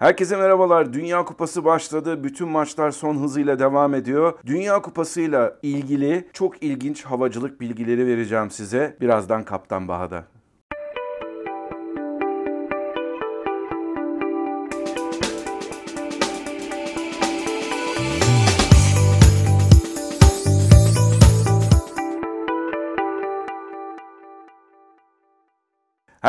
Herkese merhabalar. Dünya Kupası başladı. Bütün maçlar son hızıyla devam ediyor. Dünya Kupası'yla ilgili çok ilginç havacılık bilgileri vereceğim size. Birazdan Kaptan Baha'da.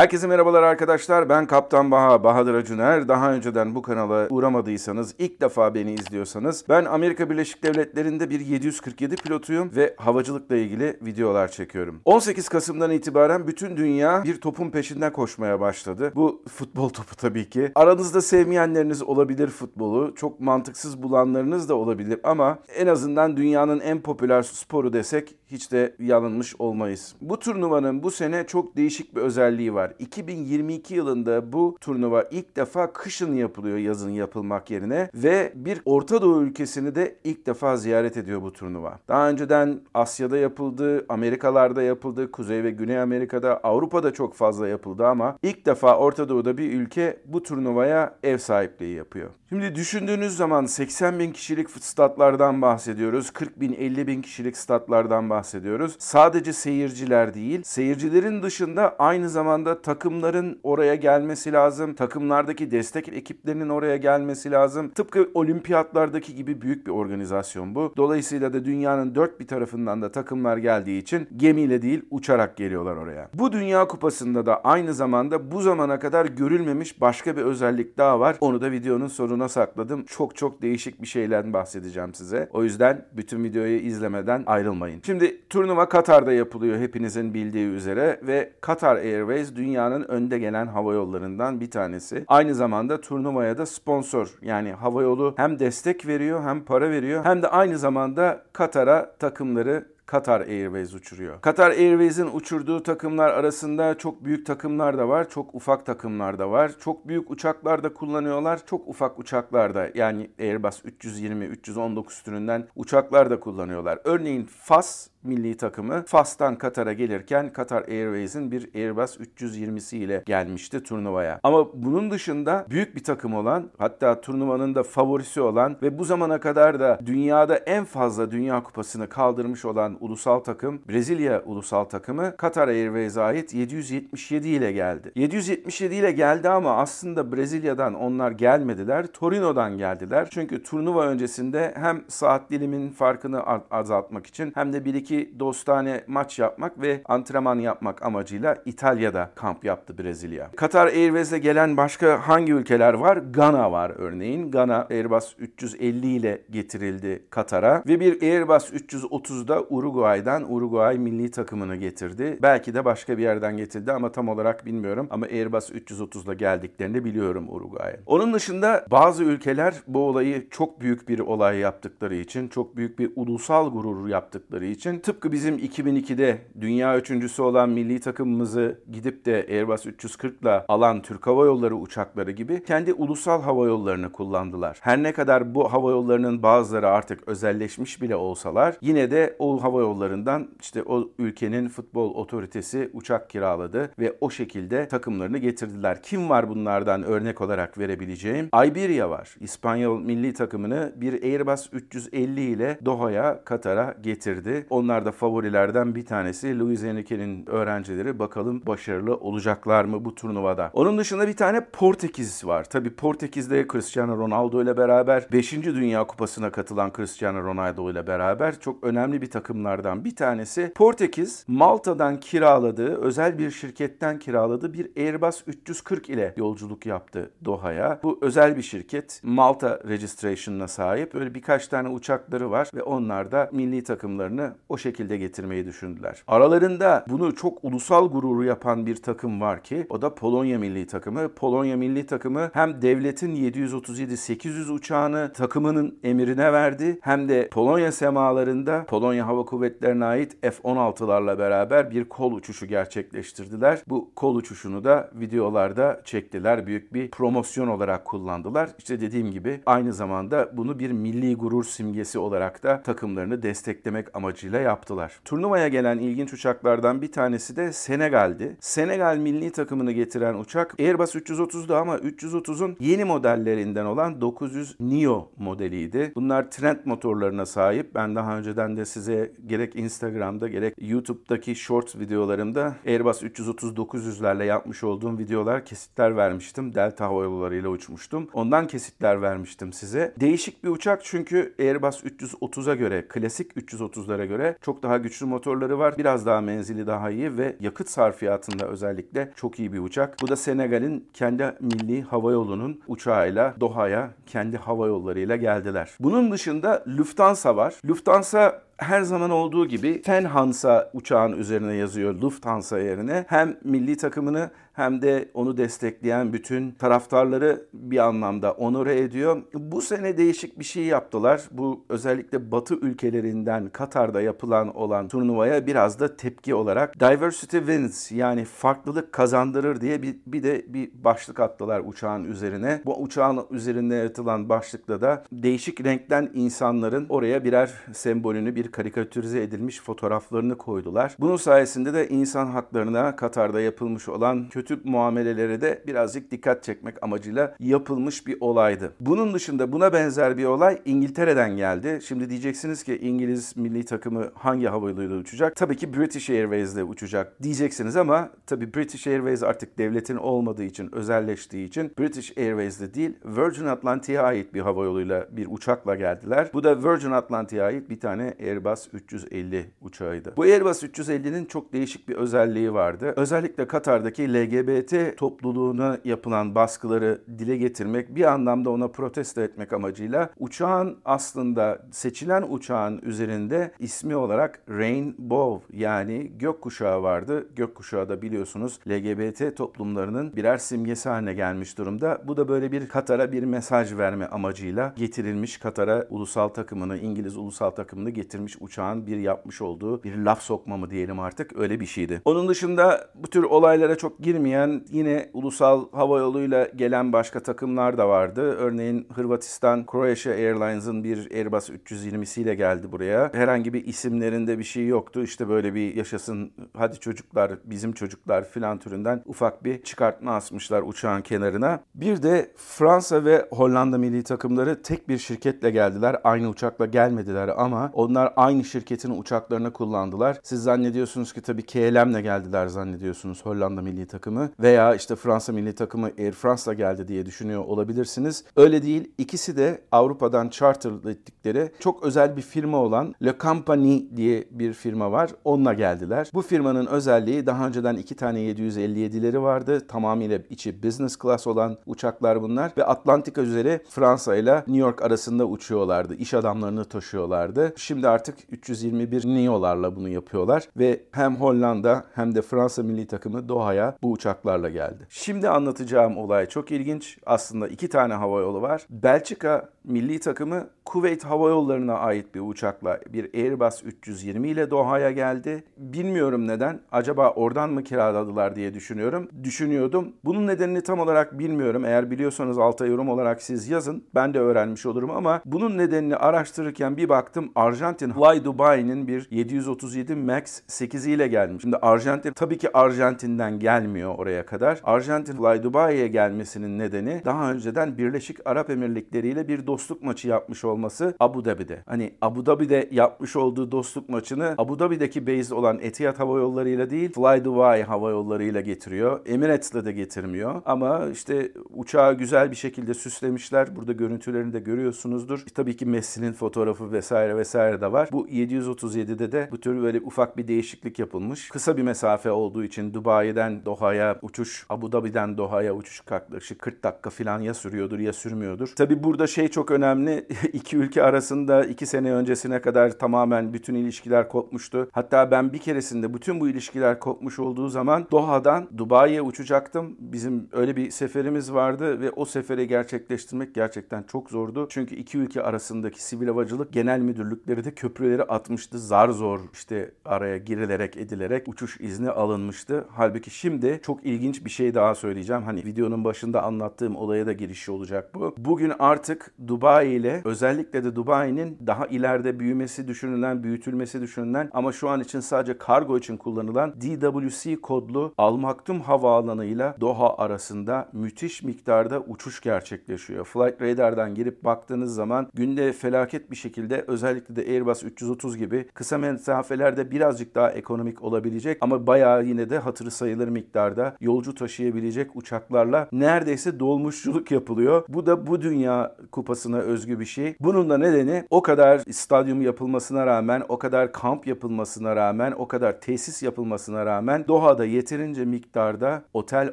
Herkese merhabalar arkadaşlar. Ben Kaptan Baha, Bahadır Acuner. Daha önceden bu kanala uğramadıysanız, ilk defa beni izliyorsanız, ben Amerika Birleşik Devletleri'nde bir 747 pilotuyum ve havacılıkla ilgili videolar çekiyorum. 18 Kasım'dan itibaren bütün dünya bir topun peşinden koşmaya başladı. Bu futbol topu tabii ki. Aranızda sevmeyenleriniz olabilir futbolu. Çok mantıksız bulanlarınız da olabilir ama en azından dünyanın en popüler sporu desek hiç de yanılmış olmayız. Bu turnuvanın bu sene çok değişik bir özelliği var var. 2022 yılında bu turnuva ilk defa kışın yapılıyor yazın yapılmak yerine ve bir Orta Doğu ülkesini de ilk defa ziyaret ediyor bu turnuva. Daha önceden Asya'da yapıldı, Amerikalarda yapıldı, Kuzey ve Güney Amerika'da, Avrupa'da çok fazla yapıldı ama ilk defa Orta Doğu'da bir ülke bu turnuvaya ev sahipliği yapıyor. Şimdi düşündüğünüz zaman 80 bin kişilik statlardan bahsediyoruz. 40 bin 50 bin kişilik statlardan bahsediyoruz. Sadece seyirciler değil, seyircilerin dışında aynı zamanda takımların oraya gelmesi lazım. Takımlardaki destek ekiplerinin oraya gelmesi lazım. Tıpkı olimpiyatlardaki gibi büyük bir organizasyon bu. Dolayısıyla da dünyanın dört bir tarafından da takımlar geldiği için gemiyle değil uçarak geliyorlar oraya. Bu Dünya Kupası'nda da aynı zamanda bu zamana kadar görülmemiş başka bir özellik daha var. Onu da videonun sonuna sakladım. Çok çok değişik bir şeylerden bahsedeceğim size. O yüzden bütün videoyu izlemeden ayrılmayın. Şimdi turnuva Katar'da yapılıyor hepinizin bildiği üzere ve Qatar Airways dünyanın önde gelen hava yollarından bir tanesi. Aynı zamanda turnuvaya da sponsor yani havayolu hem destek veriyor hem para veriyor hem de aynı zamanda Katar'a takımları Qatar Airways uçuruyor. Qatar Airways'in uçurduğu takımlar arasında çok büyük takımlar da var, çok ufak takımlar da var. Çok büyük uçaklar da kullanıyorlar, çok ufak uçaklar da yani Airbus 320, 319 türünden uçaklar da kullanıyorlar. Örneğin FAS milli takımı Fas'tan Katar'a gelirken Qatar Airways'in bir Airbus 320'si ile gelmişti turnuvaya. Ama bunun dışında büyük bir takım olan hatta turnuvanın da favorisi olan ve bu zamana kadar da dünyada en fazla Dünya Kupası'nı kaldırmış olan ulusal takım Brezilya ulusal takımı Qatar Airways'e ait 777 ile geldi. 777 ile geldi ama aslında Brezilya'dan onlar gelmediler. Torino'dan geldiler. Çünkü turnuva öncesinde hem saat dilimin farkını azaltmak için hem de bir iki dostane maç yapmak ve antrenman yapmak amacıyla İtalya'da kamp yaptı Brezilya. Qatar Airways'e gelen başka hangi ülkeler var? Gana var örneğin. Gana Airbus 350 ile getirildi Katar'a ve bir Airbus 330'da Uruguay'dan Uruguay milli takımını getirdi. Belki de başka bir yerden getirdi ama tam olarak bilmiyorum. Ama Airbus 330'la geldiklerini biliyorum Uruguay'a. Onun dışında bazı ülkeler bu olayı çok büyük bir olay yaptıkları için, çok büyük bir ulusal gurur yaptıkları için tıpkı bizim 2002'de dünya üçüncüsü olan milli takımımızı gidip de Airbus 340 ile alan Türk Hava Yolları uçakları gibi kendi ulusal hava yollarını kullandılar. Her ne kadar bu hava yollarının bazıları artık özelleşmiş bile olsalar yine de o hava yollarından işte o ülkenin futbol otoritesi uçak kiraladı ve o şekilde takımlarını getirdiler. Kim var bunlardan örnek olarak verebileceğim? Iberia var. İspanyol milli takımını bir Airbus 350 ile Doha'ya, Katar'a getirdi. Onlar da favorilerden bir tanesi. Luis Enrique'nin öğrencileri bakalım başarılı olacaklar mı bu turnuvada. Onun dışında bir tane Portekiz var. Tabi Portekiz'de Cristiano Ronaldo ile beraber 5. Dünya Kupası'na katılan Cristiano Ronaldo ile beraber çok önemli bir takımlardan bir tanesi. Portekiz Malta'dan kiraladığı, özel bir şirketten kiraladığı bir Airbus 340 ile yolculuk yaptı Doha'ya. Bu özel bir şirket. Malta registration'ına sahip. Böyle birkaç tane uçakları var ve onlar da milli takımlarını o şekilde getirmeyi düşündüler. Aralarında bunu çok ulusal gururu yapan bir takım var ki o da Polonya milli takımı. Polonya milli takımı hem devletin 737-800 uçağını takımının emrine verdi hem de Polonya semalarında Polonya Hava Kuvvetleri'ne ait F-16'larla beraber bir kol uçuşu gerçekleştirdiler. Bu kol uçuşunu da videolarda çektiler. Büyük bir promosyon olarak kullandılar. İşte dediğim gibi aynı zamanda bunu bir milli gurur simgesi olarak da takımlarını desteklemek amacıyla yaptılar. Turnuvaya gelen ilginç uçaklardan bir tanesi de Senegal'di. Senegal milli takımını getiren uçak Airbus 330'du ama 330'un yeni modellerinden olan 900 Neo modeliydi. Bunlar Trent motorlarına sahip. Ben daha önceden de size gerek Instagram'da gerek YouTube'daki short videolarımda Airbus 330-900'lerle yapmış olduğum videolar kesitler vermiştim. Delta Hava Yolları ile uçmuştum. Ondan kesitler vermiştim size. Değişik bir uçak çünkü Airbus 330'a göre, klasik 330'lara göre çok daha güçlü motorları var. Biraz daha menzili daha iyi ve yakıt sarfiyatında özellikle çok iyi bir uçak. Bu da Senegal'in kendi milli hava yolunun uçağıyla Doha'ya kendi hava yollarıyla geldiler. Bunun dışında Lufthansa var. Lufthansa her zaman olduğu gibi Fenhansa uçağın üzerine yazıyor Lufthansa yerine. Hem milli takımını hem de onu destekleyen bütün taraftarları bir anlamda onore ediyor. Bu sene değişik bir şey yaptılar. Bu özellikle Batı ülkelerinden Katar'da yapılan olan turnuvaya biraz da tepki olarak Diversity Wins yani farklılık kazandırır diye bir, bir de bir başlık attılar uçağın üzerine. Bu uçağın üzerinde yaratılan başlıkta da değişik renkten insanların oraya birer sembolünü, bir karikatürize edilmiş fotoğraflarını koydular. Bunun sayesinde de insan haklarına Katar'da yapılmış olan kötü muamelelere de birazcık dikkat çekmek amacıyla yapılmış bir olaydı. Bunun dışında buna benzer bir olay İngiltere'den geldi. Şimdi diyeceksiniz ki İngiliz milli takımı hangi havayoluyla uçacak? Tabii ki British Airways'le uçacak diyeceksiniz ama tabii British Airways artık devletin olmadığı için, özelleştiği için British Airways'le değil Virgin Atlantic'e ait bir havayoluyla bir uçakla geldiler. Bu da Virgin Atlantic'e ait bir tane Airbus 350 uçağıydı. Bu Airbus 350'nin çok değişik bir özelliği vardı. Özellikle Katar'daki LGBT topluluğuna yapılan baskıları dile getirmek, bir anlamda ona protesto etmek amacıyla uçağın aslında seçilen uçağın üzerinde ismi olarak Rainbow yani gökkuşağı vardı. Gökkuşağı da biliyorsunuz LGBT toplumlarının birer simgesi haline gelmiş durumda. Bu da böyle bir Katar'a bir mesaj verme amacıyla getirilmiş Katar'a ulusal takımını, İngiliz ulusal takımını getirmiş uçağın bir yapmış olduğu bir laf sokma mı diyelim artık öyle bir şeydi. Onun dışında bu tür olaylara çok girmeyen yine ulusal hava yoluyla gelen başka takımlar da vardı. Örneğin Hırvatistan Croatia Airlines'ın bir Airbus 320'siyle geldi buraya. Herhangi bir isimlerinde bir şey yoktu. İşte böyle bir yaşasın hadi çocuklar bizim çocuklar filan türünden ufak bir çıkartma asmışlar uçağın kenarına. Bir de Fransa ve Hollanda milli takımları tek bir şirketle geldiler. Aynı uçakla gelmediler ama onlar aynı şirketin uçaklarını kullandılar. Siz zannediyorsunuz ki tabii KLM'le geldiler zannediyorsunuz Hollanda milli takımı veya işte Fransa milli takımı Air France'la geldi diye düşünüyor olabilirsiniz. Öyle değil. İkisi de Avrupa'dan charter ettikleri çok özel bir firma olan Le Compagnie diye bir firma var. Onunla geldiler. Bu firmanın özelliği daha önceden iki tane 757'leri vardı. Tamamıyla içi business class olan uçaklar bunlar ve Atlantika üzeri Fransa ile New York arasında uçuyorlardı. İş adamlarını taşıyorlardı. Şimdi artık 321 Neo'larla bunu yapıyorlar ve hem Hollanda hem de Fransa milli takımı Doha'ya bu uçaklarla geldi. Şimdi anlatacağım olay çok ilginç. Aslında iki tane hava yolu var. Belçika milli takımı Kuveyt Hava Yolları'na ait bir uçakla bir Airbus 320 ile Doha'ya geldi. Bilmiyorum neden. Acaba oradan mı kiraladılar diye düşünüyorum. Düşünüyordum. Bunun nedenini tam olarak bilmiyorum. Eğer biliyorsanız alta yorum olarak siz yazın. Ben de öğrenmiş olurum ama bunun nedenini araştırırken bir baktım Arjantin Fly Dubai'nin bir 737 MAX 8 ile gelmiş. Şimdi Arjantin tabii ki Arjantin'den gelmiyor oraya kadar. Arjantin Fly Dubai'ye gelmesinin nedeni daha önceden Birleşik Arap Emirlikleri ile bir dostluk maçı yapmış olması Abu Dhabi'de. Hani Abu Dhabi'de yapmış olduğu dostluk maçını Abu Dhabi'deki base olan Etihad Hava Yolları ile değil Fly Dubai Hava Yolları ile getiriyor. Emirates'le de getirmiyor. Ama işte uçağı güzel bir şekilde süslemişler. Burada görüntülerini de görüyorsunuzdur. Tabii ki Messi'nin fotoğrafı vesaire vesaire de var. Bu 737'de de bu tür böyle ufak bir değişiklik yapılmış. Kısa bir mesafe olduğu için Dubai'den Doha'ya uçuş, Abu Dhabi'den Doha'ya uçuş yaklaşık 40 dakika falan ya sürüyordur ya sürmüyordur. Tabii burada şey çok önemli. iki ülke arasında iki sene öncesine kadar tamamen bütün ilişkiler kopmuştu. Hatta ben bir keresinde bütün bu ilişkiler kopmuş olduğu zaman Doha'dan Dubai'ye uçacaktım. Bizim öyle bir seferimiz vardı ve o seferi gerçekleştirmek gerçekten çok zordu. Çünkü iki ülke arasındaki sivil havacılık genel müdürlükleri de köprüleri atmıştı. Zar zor işte araya girilerek edilerek uçuş izni alınmıştı. Halbuki şimdi çok ilginç bir şey daha söyleyeceğim. Hani videonun başında anlattığım olaya da girişi olacak bu. Bugün artık Dubai ile özellikle de Dubai'nin daha ileride büyümesi düşünülen, büyütülmesi düşünülen ama şu an için sadece kargo için kullanılan DWC kodlu Al Maktum Havaalanı ile Doha arasında müthiş miktarda uçuş gerçekleşiyor. Flight Radar'dan girip baktığınız zaman günde felaket bir şekilde özellikle de Airbus 330 gibi kısa mesafelerde birazcık daha ekonomik olabilecek ama bayağı yine de hatırı sayılır miktarda yolcu taşıyabilecek uçaklarla neredeyse dolmuşçuluk yapılıyor. Bu da bu dünya kupasına özgü bir şey. Bunun da nedeni o kadar stadyum yapılmasına rağmen, o kadar kamp yapılmasına rağmen, o kadar tesis yapılmasına rağmen Doha'da yeterince miktarda otel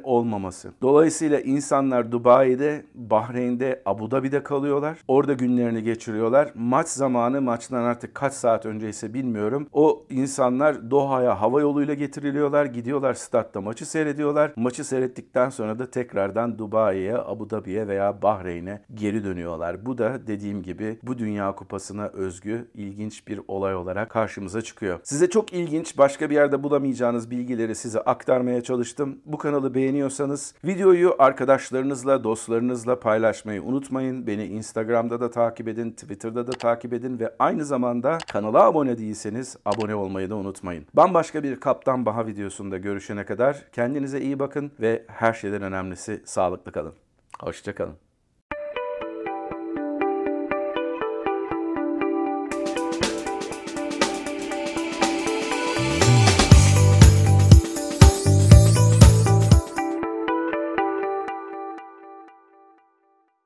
olmaması. Dolayısıyla insanlar Dubai'de, Bahreyn'de, Abu Dhabi'de kalıyorlar. Orada günlerini geçiriyorlar. Maç zamanı maçtan artık kaç saat önce ise bilmiyorum. O insanlar Doha'ya hava yoluyla getiriliyorlar. Gidiyorlar statta maçı seyrediyorlar. Maçı seyrettikten sonra da tekrardan Dubai'ye, Abu Dhabi'ye veya Bahreyn'e geri dönüyorlar. Bu da dediğim gibi bu Dünya Kupası'na özgü ilginç bir olay olarak karşımıza çıkıyor. Size çok ilginç başka bir yerde bulamayacağınız bilgileri size aktarmaya çalıştım. Bu kanalı beğeniyorsanız videoyu arkadaşlarınızla, dostlarınızla paylaşmayı unutmayın. Beni Instagram'da da takip edin, Twitter'da da takip edin ve aynı zamanda kanala abone değilseniz abone olmayı da unutmayın. Bambaşka bir Kaptan Baha videosunda görüşene kadar kendinize iyi bakın ve her şeyden önemlisi sağlıklı kalın. Hoşçakalın.